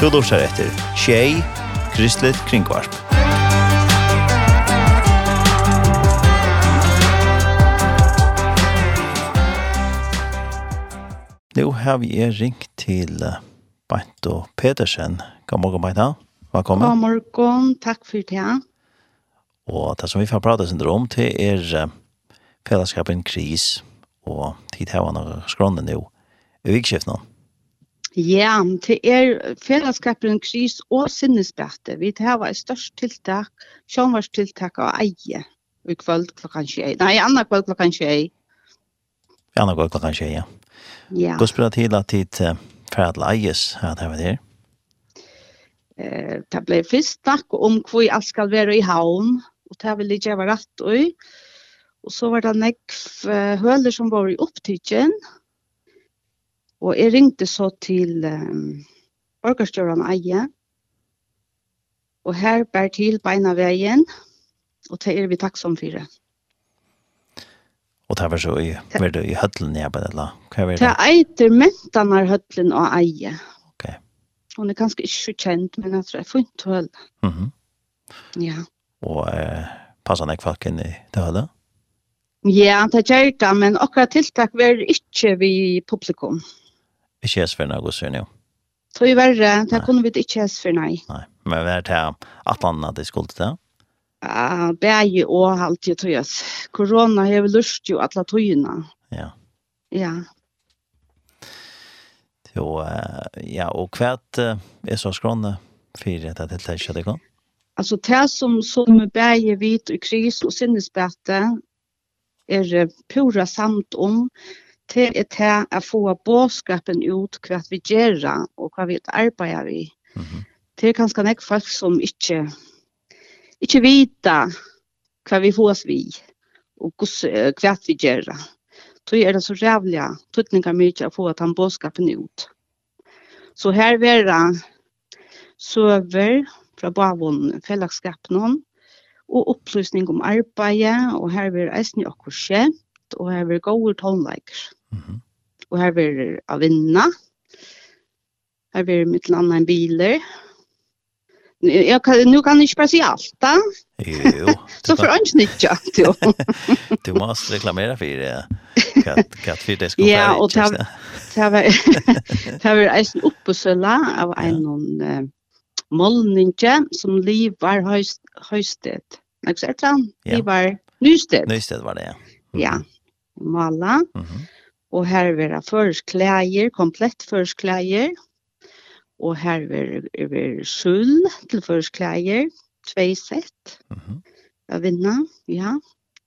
Du lursar etter Tjei, Kristelig Kringvarp. Nå har vi er ringt til Beinto Petersen. God morgen, Beinto. Velkommen. God morgen, takk for det. Og det som vi får prate sin om til er fellesskapen kris og tid her var noe skrånne nå i vikskiftene. Ja, til er fellesskapen kris og sinnesbæte. Vi har et størst tiltak, sjånvarstiltak av eie i kvöld klokkan 21. Nei, annan kvöld klokkan 21. Annan kvöld klokkan 21, ja. Ja. Gå spela til at tid færdel eies her det var det Eh, Det ble først snakk om hvor alt skal være i havn, og det vil ikke være rett og Og så var det nekv høler som var i opptidgen, og Og jeg ringte så til um, orkestjøren Eie, og her bær til beina veien, og det er vi takksom for det. Og det var så i, var det i høtlen jeg bare, eller? Hva var det? Det eiter mentene av høtlen og Eie. Ok. Hun er ganske ikke kjent, men jeg tror jeg får ikke høl. Mm -hmm. Ja. Og eh, passer han ikke folk inn i det hølet? Ja, det gjør det, men akkurat tiltak var ikke vi publikum ikke hes for noe sønn jo. Så i verre, det nei. kunne vi ikke hes for nei. Nei, men vi er til at han hadde skulle til det. Ja, bæg og alt jeg tror jeg. Korona har vi lyst jo alle tøyene. Ja. Ja. Jo, ja, og hva er så skrånne for dette tiltaket det kan? Altså, det som som bäger vit och kris och sinnesbäte är pura samt om til er til å få båskapen ut hva vi gjør og hva vi arbeider vi. Mm -hmm. Til kanskje nek folk som ikke, ikke vita hva vi får oss vi og hva vi gjør. Så er det så rævlig tøtninger mye å få at han båskapen ut. Så her er det søver fra Bavon fellesskapen og opplysning om arbeidet, og her er det eisen i akkurat godt, og her vil gode tolvleiker. Mm. Og her vil av vinna. Her vil mitt landa en biler. Jag kan nu kan ni spara sig allt. Jo. så för ans nyttja då. Du måste reklamera för det. Kat kat för det ska Ja, och ta ta var ta var en uppsölla av en någon molninge som lever höst höstet. Jag sa det. Det var Nysted. Nysted var det. Ja. Ja, mala. Mm -hmm. Og her er det først klæger, komplett først klæger. Og her vera, det skjul til først klæger. tvei sett. Mm -hmm. Jeg vinner, ja.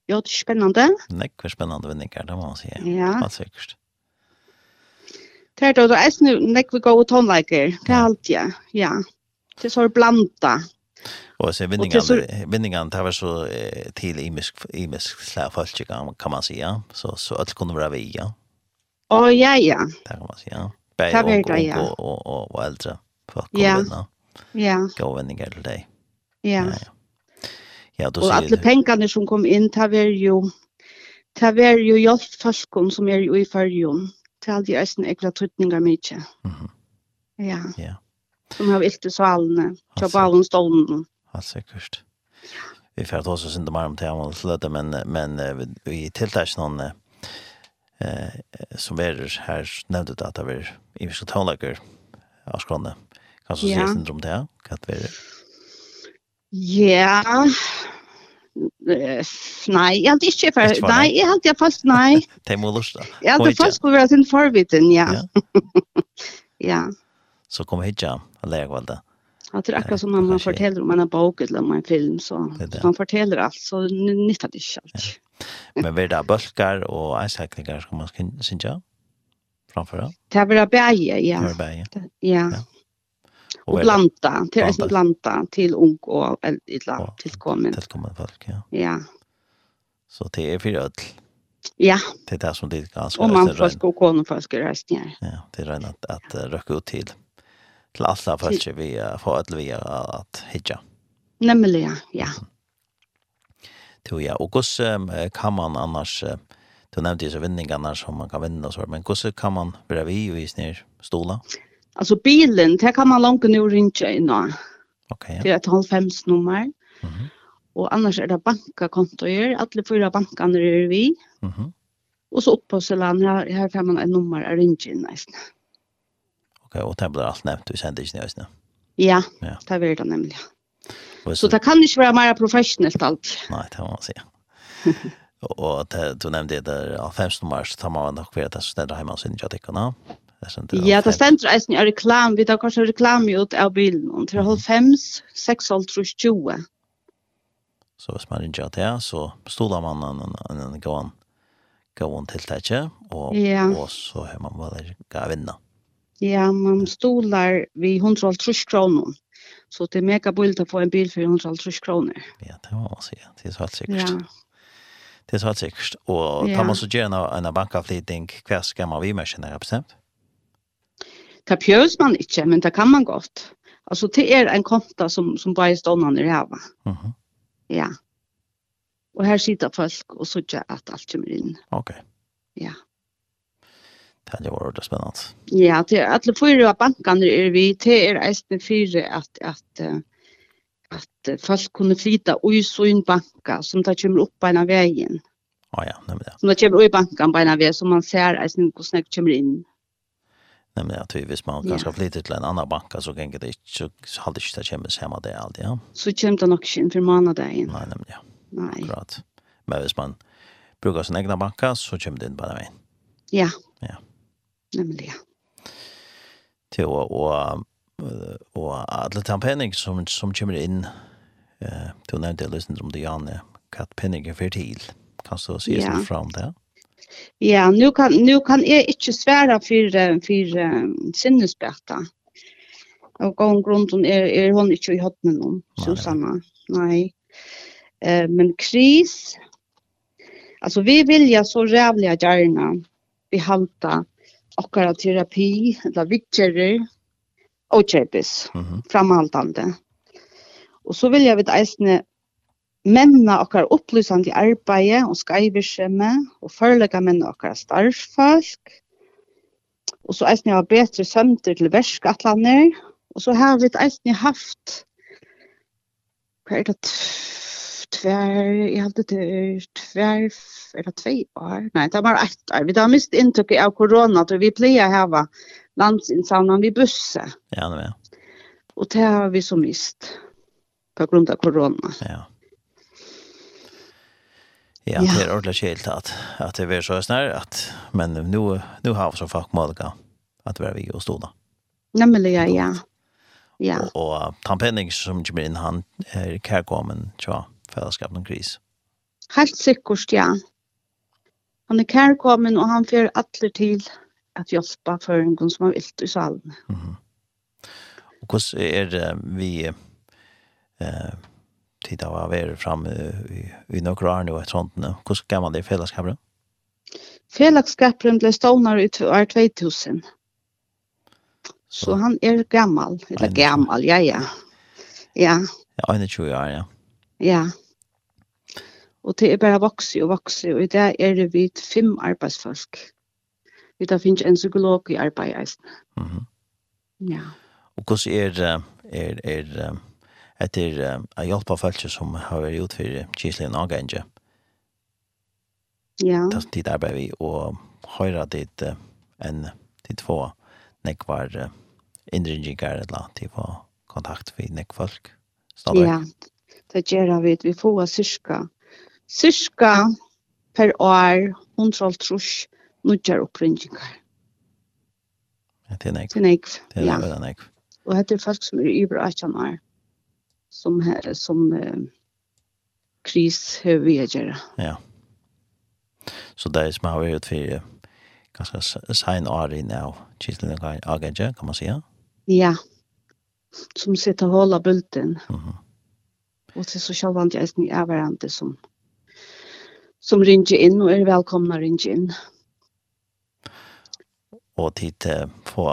Ja, det er spennende. Nekk, hvor spennende vinninger, det må man si. Ja. Alt sikkert. Det er da, det er nekk vi går og tonleiker, det er alt, ja. Ja. Det er så blanda. Og så vinningar vinningar det var så eh, til imisk imisk släfolk kan, kan man ja. Så så alt kunne være vi ja. Å, oh, ja ja. Det kan man säga. ja. og, og, og, og eldre folk kunne Ja. Ja. Gå vinninger til deg. Ja. Ja. Ja, ja og sier... alle pengene som kom inn, det var jo, det var jo hjelp fastkon som er jo i fargen. Det er de eisen ekla trutningar mycket. Mhm. Ja. Ja. Som har vilt i salene, tja på allen stålen. Helt sikkert. Vi får ta oss inte mer om temat lite, men, men vi tilltar ikke noen eh, som är här nämnde det att det är i vissa tonläger av skånne. Kanske ja. ses om det, kan det vara? Ja, Nei, jeg hadde ikke for... Nei, jeg hadde jeg fast, nei. Det må lust da. Jeg hadde fast på være sin forvitten, ja. Ja. ja. Så kom hit, ja, og lege kvalget. Att det är akkurat som han man fortäller om en bok eller om en film så han fortäller allt så nyttar det inte allt. Men vad är det bulkar och ansäkningar som man ska synja framför allt? Det är bara bäge, ja. Ja. Och blanda, till en blanda till ung och eller tillkommen. Tillkommen folk, ja. Ja. Så det är för öll. Ja. Det är det som det ganska är. Och man får skå konen för att Ja, det är redan att, att röka ut till til alle folk vi får att vi att hitta. Nämligen, ja. Då ja, och hvordan kan man annars du nevnte disse så vinningarna som man kan vinna så men hur kan man være vi i snir stola? Alltså bilen, det kan man långt nu ringa in då. Okej. Det är ett halvfems nummer. Mhm. Och annars är det bankakontoer, alla fyra bankarna är vi. Mhm. Och så uppåt så här här kan man ett nummer att ringa in nästan tillbaka och det blir allt nämnt i sändningen just nu. Ja, ja. det blir det nämligen. Så, så det kan inte vara mer professionellt allt. Nej, det må man säga. och det, du nämnde det där 15 mars tar man nog kvar det så där hemma sen jag tycker nå. Ja, det ständer eisen i reklam, vi tar kanskje reklam ut av bilen och till halv 5, 6 halv 20. Så hvis man ringer til det, så stoler man en, en, en gåan gåan tiltakje, og, yeah. og så har man bare gav vinna. Ja, man stolar vi 150 kronor. Så det är mega billigt att få en bil för 150 kronor. Ja, det var man säga. Det är så helt säkert. Ja. Det är så helt säkert. Och ja. tar man så gärna en bankavflytning, vad ska man vid med känner bestämt? Det bjöds man inte, men det kan man gott. Alltså det är en konta som, som bara är ståndande i hava. Mm -hmm. Ja. Och här sitter folk och så att allt kommer in. Okej. Okay. Ja. Det hade varit spännande. Ja, det är alla fyra bankarna är vi det er ästen fyra att att att folk kunde flyta i sin banka som tar kommer upp på en av vägen. Ja ja, nej det. Som tar kommer upp i bankan på av vägen som man ser ästen hur snabbt kommer in. Nej men att hvis man kanske ja. flyter till en annan banka så kan det inte så hade inte det kommer hemma det allt ja. Så kommer det nog inte för månaden. Nej nej men ja. Nej. Akkurat. Men hvis man brukar sin egna banka så kommer det in bara vägen. Ja. Ja. Nemlig, ja. Til å, og, og alle penning som, som kommer inn, eh, du nevnte jeg om det, Janne, hva penning er for til. Kan du si ja. sånn fram det? Ja, nu kan, nu kan jeg ikke svære for, for um, sinnesbøtta. Og gång grunden er, er hun ikke i hodnen någon Susanna. Nei. Eh, men kris, Alltså vi vill ju så rävliga gärna behalta okkara terapi, eller vittjerer, og kjøpes, mm -hmm. framhaltande. Og så vil jeg vidt eisne menna okkar opplysande arbeid og skreivirskjemme, og førelegga menna okkar starffolk. Og så eisne har betre sømter til verskatlaner. Og så har vi eisne haft, hva er det, tvær, jeg hadde det tvär, eller tvei år, nej det var ett år. Vi har mist intryck av corona då vi plejer här landsinsamlan vi busse. Ja, det med Och det har vi så mist på grund av corona. Ja. Ja, det är ordentlig kjelt att, att det er så snär att, men nu, nu har vi så folk at att er vi og stå Nämligen, ja. Ja. Och, Og, og Penning som kommer inn, han er kærkommen, tja fellesskapen om kris? Helt sikkert, ja. Han er kærkommen, og han fer atler til at hjelpe for en som har vilt i salen. Mm -hmm. Og hvordan er det vi eh, tid av å være framme i, i noen år nå, et sånt nå? Hvordan gav man det i fellesskapen? Fellesskapen ble stående i år 2000. Så, Så han er gammal, eller gammal, ja, ja. Ja. Ja, 21 år, ja. Ja. Og det er bare vokse og vokse, og i det er det vidt fem arbeidsfolk. Vi da finnes en psykolog i arbeid, eisen. Mm -hmm. Ja. Og hvordan er, det, er, er, etter å hjelpe folk som har vært gjort for Kislin Agenge? Ja. Det er ditt arbeid vi, og høyre ditt en, ditt få nekvar innringinger eller til å kontakt med nekfolk. Ja, det gjør vi. Vi får cirka cirka per år hundrald trus nudjar oppringingar. Ja, det er nekv. Det er nekv, ja. Det er nekv. Og det er folk som er yber 18 år som, her, som uh, kris vi å gjøre. Ja. Så det er som har vært for ganske sein år i nå, kittelen og agadje, kan man si? Ja, som sitter og holder bulten. Mm -hmm. Og til er så sjølvvandt jeg er hverandre som som ringer inn og er velkomna ringe inn. Og tid til få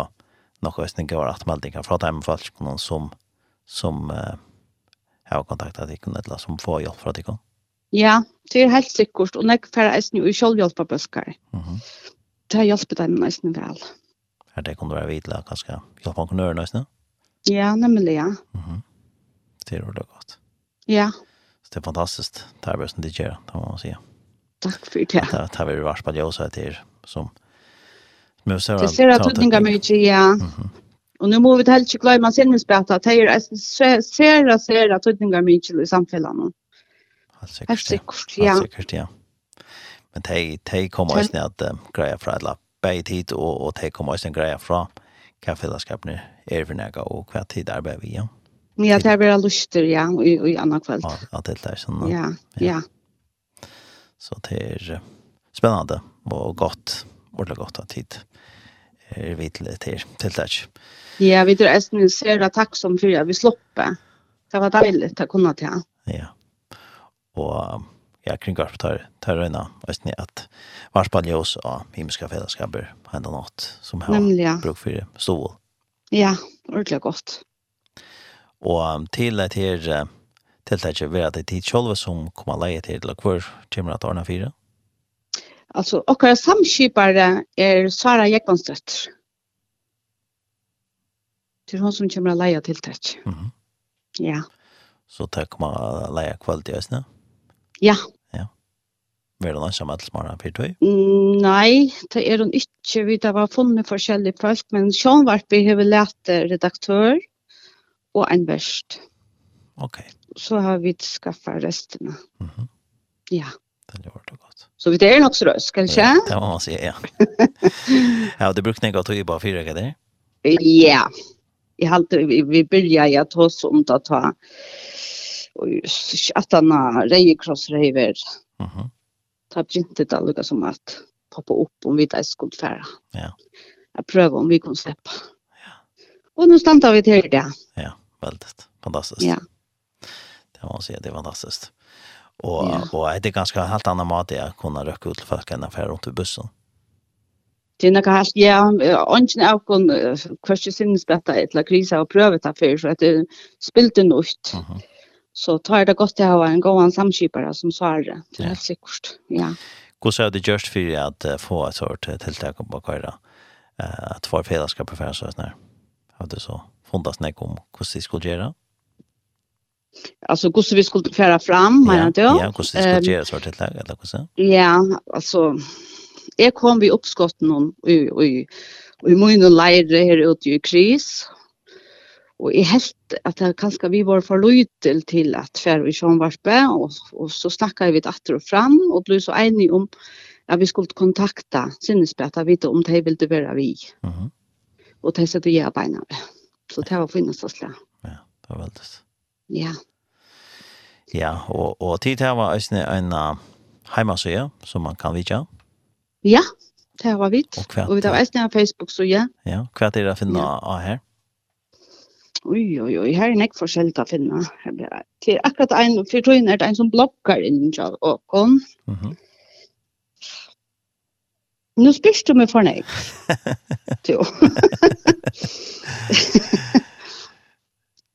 noen østninger og atmeldinger fra dem folk som, som uh, har kontaktet deg, eller som får hjelp fra deg. Ja, det er helt sikkert, og jeg får eisen jo selv hjelp av bøsker. Mm -hmm. Det hjelper dem eisen vel. Er det kunne være videre, kanskje hjelp på kunne gjøre? Ja, nemlig, ja. Mm -hmm. Det er det godt. Ja. Så det er fantastisk, det er bare som de gjør, det må man si. Ja. Takk for det. Det har vi vars på ljøsa til som muser. Det ser att tutninga mycket ja. Og nu må vi til ikke glemme sinnesbeta. Det er ser at ser at tutninga mycket i samfunnet. Helt sikkert, Helt sikkert, ja. Helt sikkert, ja. Men de, de kommer også ned at um, greia fra et lapp bei tid, og, og de kommer også en greia fra hva fellesskapene er for nega, og hva tid arbeider vi, ja. Ja, det er bare lyster, ja, og i andre kveld. Ja, det er sånn. Ja, ja. ja. Så det er spennende og godt, ordentlig godt av tid er vi til, til, til det. Ja, vi tror Esten ser det takk som for at vi sloppe. Det var deilig å kunne til. Ja, og jeg kring garp tar, tar øyne ni, at varspall i oss av himmelske fellesskaper enda nåt som har Nemlig, ja. bruk for stål. Ja, ordentlig godt. Og til det her tiltaket være det er tid selv som kommer leie til, eller hvor kommer det ordne fire? Altså, okkara samskipare er Sara Jekvannstøtt. Det er hun som kommer leie tiltak. Mm -hmm. Ja. Så det kommer leie kvalitet i Østene? Ja. Ja. Var det noen som til smarere for tog? Mm, nei, det er hun ikke. Vi har funnet forskjellige folk, men Sjønvarp har vi lært redaktør og en verst. Okej. Okay så har vi skaffat resterna. Mm. Ja. Det gjør det gott. Så vi er är nog så röst, kan ja, det må man säga, ja. ja, det brukar ni i bare bara fyra det? Ja. Jeg halte, vi, vi börjar jag ta oss om att ta och att han har reikrossreiver. Mhm. Mm ta inte det alltså som at poppa upp om vi da skulle fære. Ja. Jag prövar om vi kan slippe. Ja. Och nu stannar vi til det. Ja, väldigt fantastiskt. Ja. Det må man si, det er fantastiskt. Og, ja. och det är ganska helt annan mat att kunne røkke ut til folk än affär rundt i bussen. Det er noe helt, ja, ånden av kon kvörste sinnesbetta eller krisa och prövet affär så att det spilte något. Mm. Så tar det godt til å ha en god samskipare som svarer. Det er helt sikkert, ja. Hvordan er är det just för att få et sort tilltag på kvar att få fällskap på färdsätt när? Har du så fundat snäck om hvordan de skulle gjøre? Ja alltså hur vi skulle föra fram menar du? Ja, hur vi skulle göra så att det eller så. Ja, alltså jag kom vi uppskott någon i i i mun lära här ute i kris. Och i helt att det kanske vi var för lojal till att för vi som vars och och så snackade vi åter och fram och blev så eniga om att vi skulle kontakta sinnesbäta vita om det ville vara vi. Mhm. Mm och det så det jag beina. Så det var finnas så slä. Ja, det var väldigt. Ja. Ja, og, og tid her var eisne en uh, heimasøye som man kan vidja. Ja, det var vidt. Og, kvart, og vi har eisne en Facebook-søye. Ja, hva er det å finne ja. av her? Oj, oj, oj, her er nek forskjellig å finne. Det er akkurat en, for tøyen er det en som blogger innen av åkon. Mhm. Mm -hmm. Nu spyrst du mig for nek. Jo.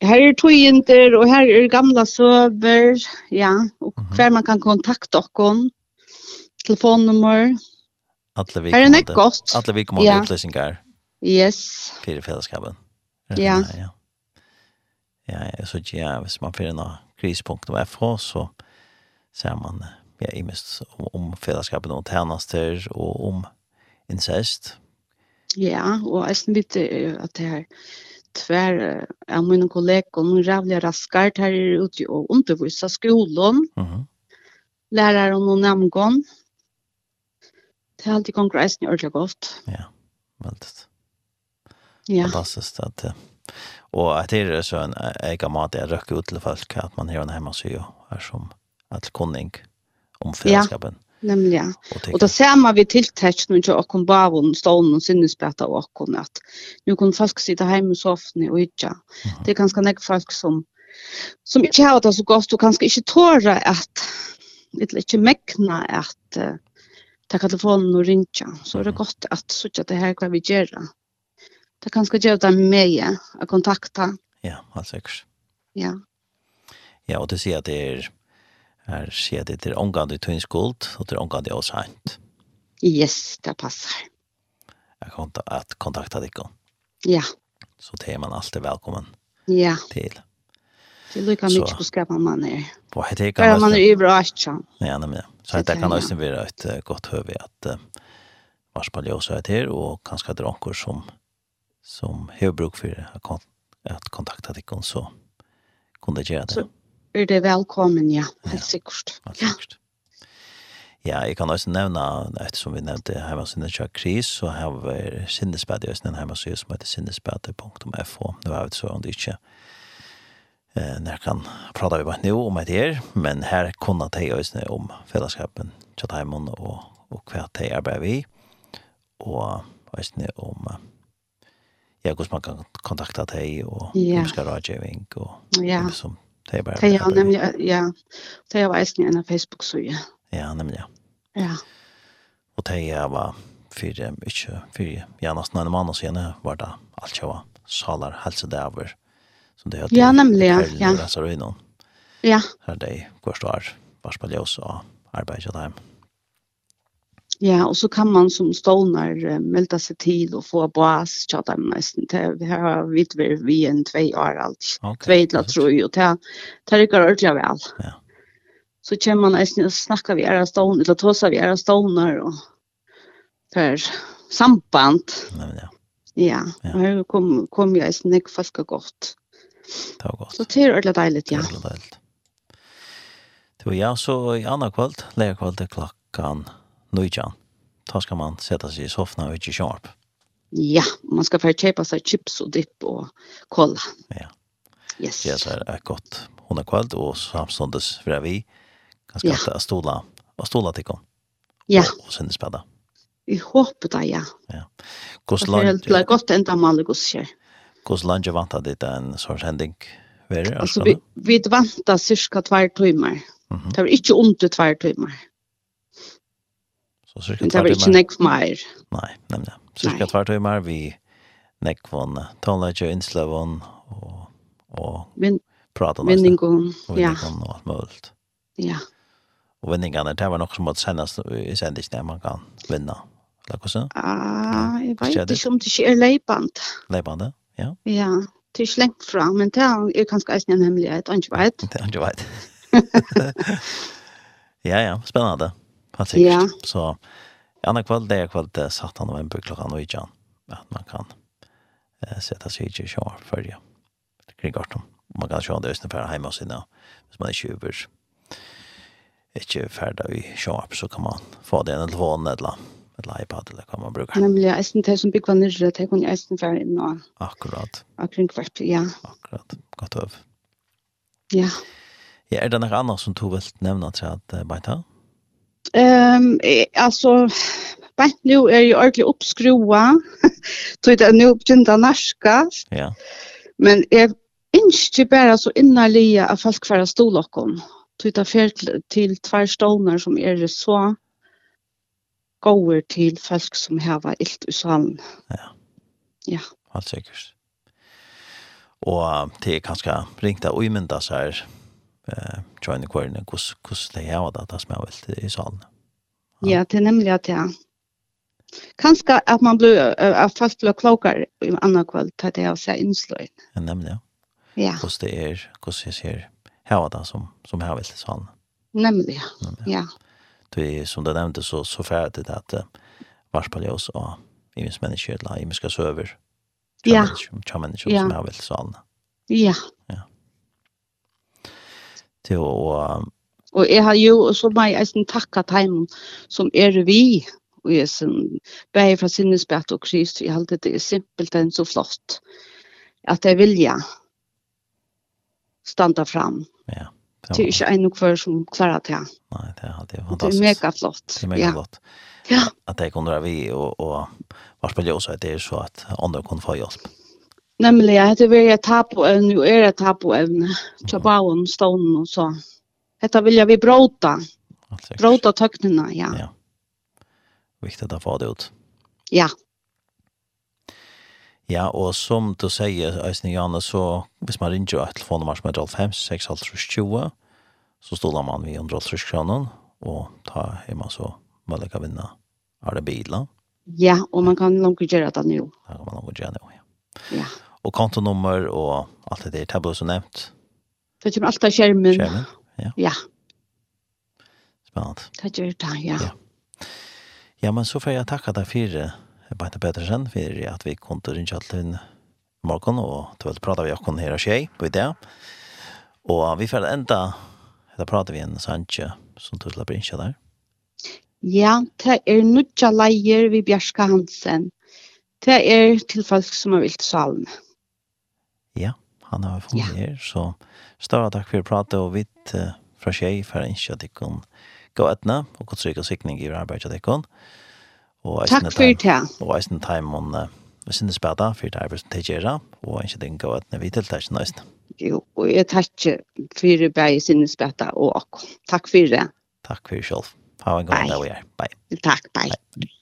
Her er tøyinter, og her er gamla søver, ja, og hver man kan kontakta okkon, telefonnummer. Alle vi her er nek godt. Alle vi kommer ja. utløsninger. Yes. Fyrir fellesskapen. Ja. Ja, ja ja, så ikke, ja, hvis man fyrir noe krispunkt og FH, så ser man ja, i mest om, om fellesskapen og tjenester, og om incest. Ja, og jeg snitt at det her, tvær av mine kollegor, noen rævlig raskar, her er ute og undervisa skolen, uh -huh. lærer om noen namngån. Det er alltid kongressen i ordentlig godt. Ja, veldig. Ja. Fantastisk at Og at det er så en egen mat jeg røkker ut til folk, at man har en hjemme sy og er som et kunning om fellesskapen. Ja. Nämligen. Och, Og, då ser man vi tilltäckt når ikke åkken bavon, stålen og sinnesbeta och åkken, att nu kan folk sitta hemma i soffan och hitta. Det är ganska nek folk som som inte har det så godt, og kanske inte tåre att eller inte mekna att uh, ta telefonen och ringa. Så är det gott att ikke det här hva vi gjør. Det kanske gör det med att kontakta. Ja, alltså. Ja. Ja, och det ser att det är Her sier det til omgang i tøynskuld, og til omgang i åsant. Yes, det passer. Jeg kan att kontakta dig. om. Ja. Så det er man alltid velkommen ja. til. Det lukkar mykje på skapen man er. Hva heter det? Bare man er i bra ikke. Ja, nemlig. Så det kan også være et godt høve at varspall jeg også er til, og kanskje dronker som, som har bruk for at kontakta dig så kunne det gjøre det. Så er det velkommen, ja. Helt sikkert. Ja, helt sikkert. Ja, jeg kan også nevne, ettersom vi nevnte hjemmesiden til Kris, så har vi Sindespad i Østen, en hjemmeside som heter sindespad.fo. Nå har vi så om det ikke eh, når kan prate vi bare nå om et her, men her kunne de Østen om fellesskapen til Taimon og, og hva de arbeider vi, og Østen om ja, hvordan man kan kontakte de og ja. om skal rådgjøring og, og, og, som og, og, Det är bara det. Ja, nämligen ja. Det är väl en Facebook sida. Ja, nemlig, Ja. Ja. Og det är va för ikke för ja nesten en månad sen var det alt jag var salar hälsa där över. Så det är Ja, nämligen. Ja. Så det är någon. Ja. Här det går står vars på ljus och arbeta där. Ja, och så kan man som stolnar melda sig till och få bas chatta nästan till vi har vi vi vi en två år allt. Två eller tre och ta ta det går ordentligt väl. Ja. Så kommer man nästan snacka vi är stolnar eller tossa vi är stolnar och för samband. Nej men ja. Ja, ja. här kom kom jag nästan näck fast gott. Det var godt. Så det är ordentligt deiligt, ja. Det var deiligt. Det var ja, så i andre andra kvöld, lärkvöld klockan nøytjan. Da skal man sätta sig i soffan og ikke sharp. Ja, man skal få kjøpe seg chips og dipp og kolla. Ja. Yes. Ja, så er det godt. Hun er kveld, og samståndes fra vi kan ja. ja. stola, og stola til kom. Ja. Og, og sende spedda. Vi håper det, ja. Ja. Hvordan land... Det er godt enda med alle gosser. Hvordan land vant av ditt en sånn hending? Altså, vi, vi vant av cirka tvær timer. Mm -hmm. Det var ikke under tvær timer. Så cirka Men det var ikke nekv mer. Nei, nemlig. Cirka tvert og mer vi nekvån, tonelager, innsløvån og, og Vin, prata om Vinningon, ja. Vinningon og alt mulig. Ja. Og vinningarna, det var nok som måtte sendes i sendingen man kan vinna. Eller hvordan? Ah, jeg vet inte om det är er leiband. Leiband, ja. Ja, det är slängt fram, men det är kanskje en hemmelighet, han ikke Det Han ikke vet. Ja, ja, spennende helt sikkert. Ja. Så i andre kveld, det er kveld det satt han och en klockan och ikan. At man kan eh, sette seg i kyrkja før, ja. kring arton. Man kan köra det østene for hjemme hos sina, hvis man ikke tjuver, ikke ferdig i kyrkja så kan man få det en telefon eller eller iPad eller hva man bruker. Nemlig, jeg synes det som bygger nyrre, det kan jeg synes være inn og... Akkurat. Akkurat kvart, ja. Akkurat, godt øv. Ja. Ja, er det noe annet som du vil nevne til at uh, Beita? Ja. Ehm alltså bänt nu är ju ordentligt uppskruva. Tror det nu begynner narska. Ja. Men jag inte bara så innerliga att folk kvar stolockon. Tror det fel till två stolar som är så gåer till folk som har ilt i salen. Ja. Ja. Helt sikkert. Og det er kanskje ringt av uimynda så her eh join the quarter kus kus det här vad det smäller väl i salen. Ja, det är nämligen att ja. Kanske att man blir att fast blir klokare i andra kväll tar det av sig inslöjn. Ja, nämligen. Ja. ja. Kus det er kus jag ser här vad det som som här väl i salen. Nämligen. Ja. Det er som du nevnte så så ferdig det at uh, varspaljøs og i mennesker eller imenska søver. söver. Ja. Ja. Ja. som Ja. Ja. Ja. Ja. Ja til å... Og jeg har jo, så må jeg eisen takka teimen som er vi, og jeg som bare fra sinnesbett og krist, jeg halte det er simpelt enn så flott, at jeg vilja standa fram. Ja. Det er ikke en og hver som klarer det. Nei, det er, det er fantastisk. Det er mega flott. Det er mega flott. Ja. At det kunne være vi, og, og varspillet også at det er så at andre kunne få hjelp. Ja. Nemlig, jeg heter Virja Tapoevne, og er Tapoevne, Tjabauen, Stånen og så. Dette vil jeg vi bråta. Bråta tøknene, ja. ja. Viktig å få det ut. Ja. Ja, og som du sier, Øystein Janne, så hvis man ringer et telefonnummer som er 5 6 20 så stoler man vi 150 kroner, og ta hjemme så mulig å vinne av det bilen. Ja, og man kan langt gjøre det nå. Ja, man kan langt gjøre det nå, ja. Ja och kontonummer och allt det där tabell som nämnt. Det kommer alltid skjermen. Skärmen, ja. Ja. Spännande. Det gör det, ja. ja. Ja, men så får jag tacka dig för Bajta Pettersen för att vi kunde rinja till en morgon och då vill prata vi och kon här och tjej på det. Och vi får ända det pratar vi en Sanche som du släpper in där. Ja, det er nutja leier vi Bjerska Hansen. Det er til folk som har vilt salme. Ja, han har funnet ja. her, så større takk for å prate og vidt uh, fra tjej for å ikke at dere gå etne og gå trygg og sikning i arbeidet dere. Takk for det. Og eisen time om uh, vi synes bedre for det arbeidet til dere og ikke dere gå etne vi til det nøyeste. Jo, og jeg takker for det bare synes bedre og akkurat. Takk for det. Takk for det selv. Ha en god dag vi er. Bye. Takk, bye. bye.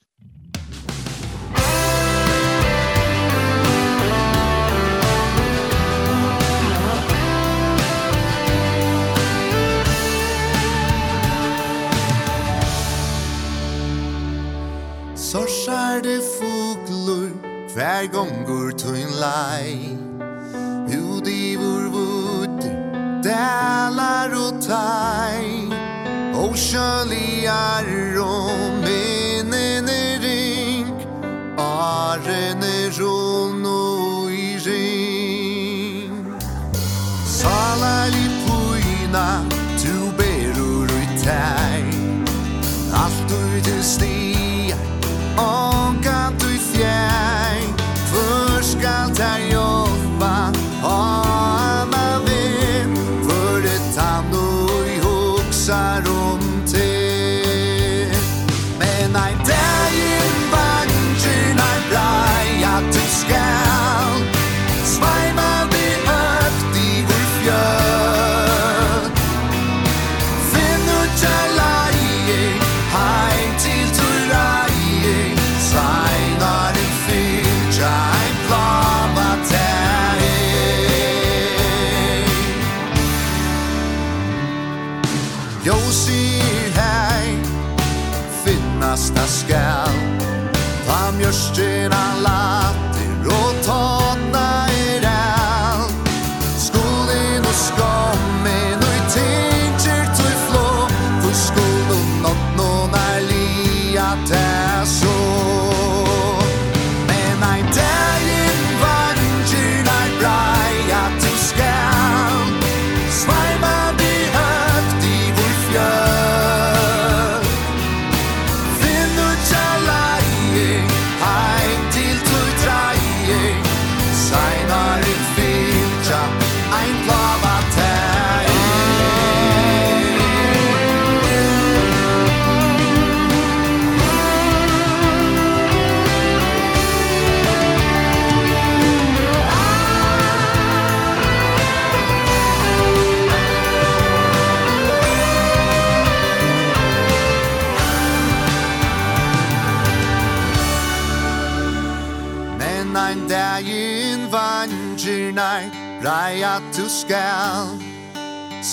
det foglor Hver gongur tøyn lai Ud i vår vudd Dælar og tai Og sjøliar og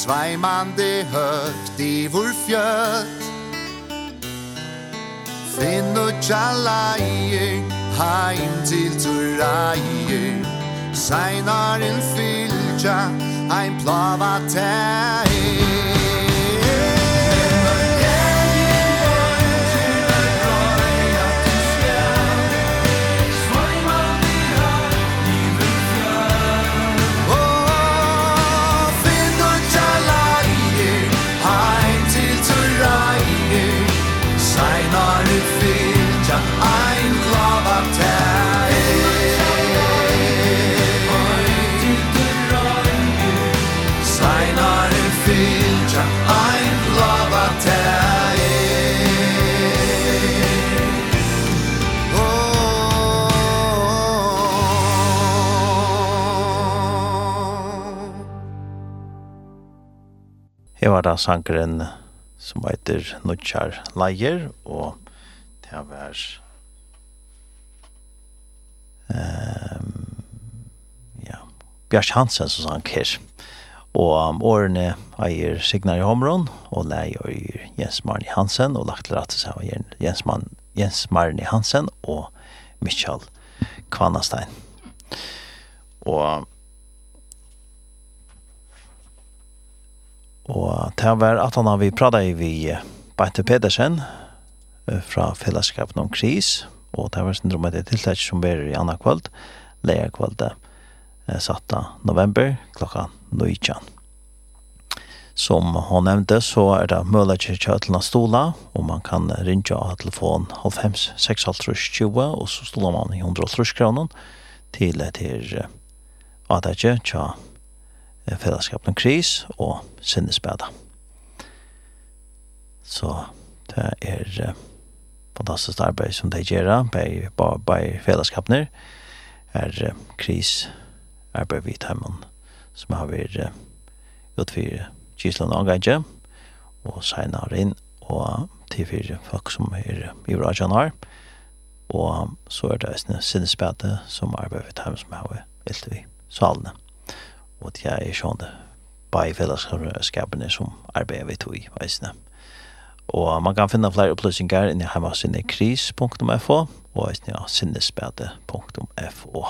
sveimande högt i vår fjöt Finn och tjalla i Heim till turra i Seinar en fylja Ein plava teg Jeg var da sankeren som heter Nutjar Leier, og det var um, ja, Bjørs Hansen som sanker. Og um, årene eier Signar i Homron, og leier Jens Marni Hansen, og lagt til rett seg av Jens, Man, Jens Marni Hansen og Michael Kvannastein. Og Og det var at han har vi pratet vi Bente Pedersen fra fellesskapen om kris, og det var syndromet et tiltak som var i andre kvöld, leia kvöld, satt november klokka 19. Som hon nevnte så er det mulig til kjøtlene stola, og man kan ringe av telefon 95 650 20, og så stoler man i 130 kroner til til at det ikke fellesskapen kris og sinnesbeda. Så det er uh, fantastisk arbeid som de gjør, bei, bei fellesskapene, er uh, kris arbeid vidt hjemme, som har vært utfyr Kisland og Gaidje, og senere inn, og til fire folk som er i Rajan har, og så er det sinnesbeda som arbeid vidt hjemme som har vært vi salene og det er sånn det bare i fellesskapene som arbeider vi tog i veisene. Og man kan finne flere opplysninger inni hjemme sinne kris.fo og sinne spete.fo.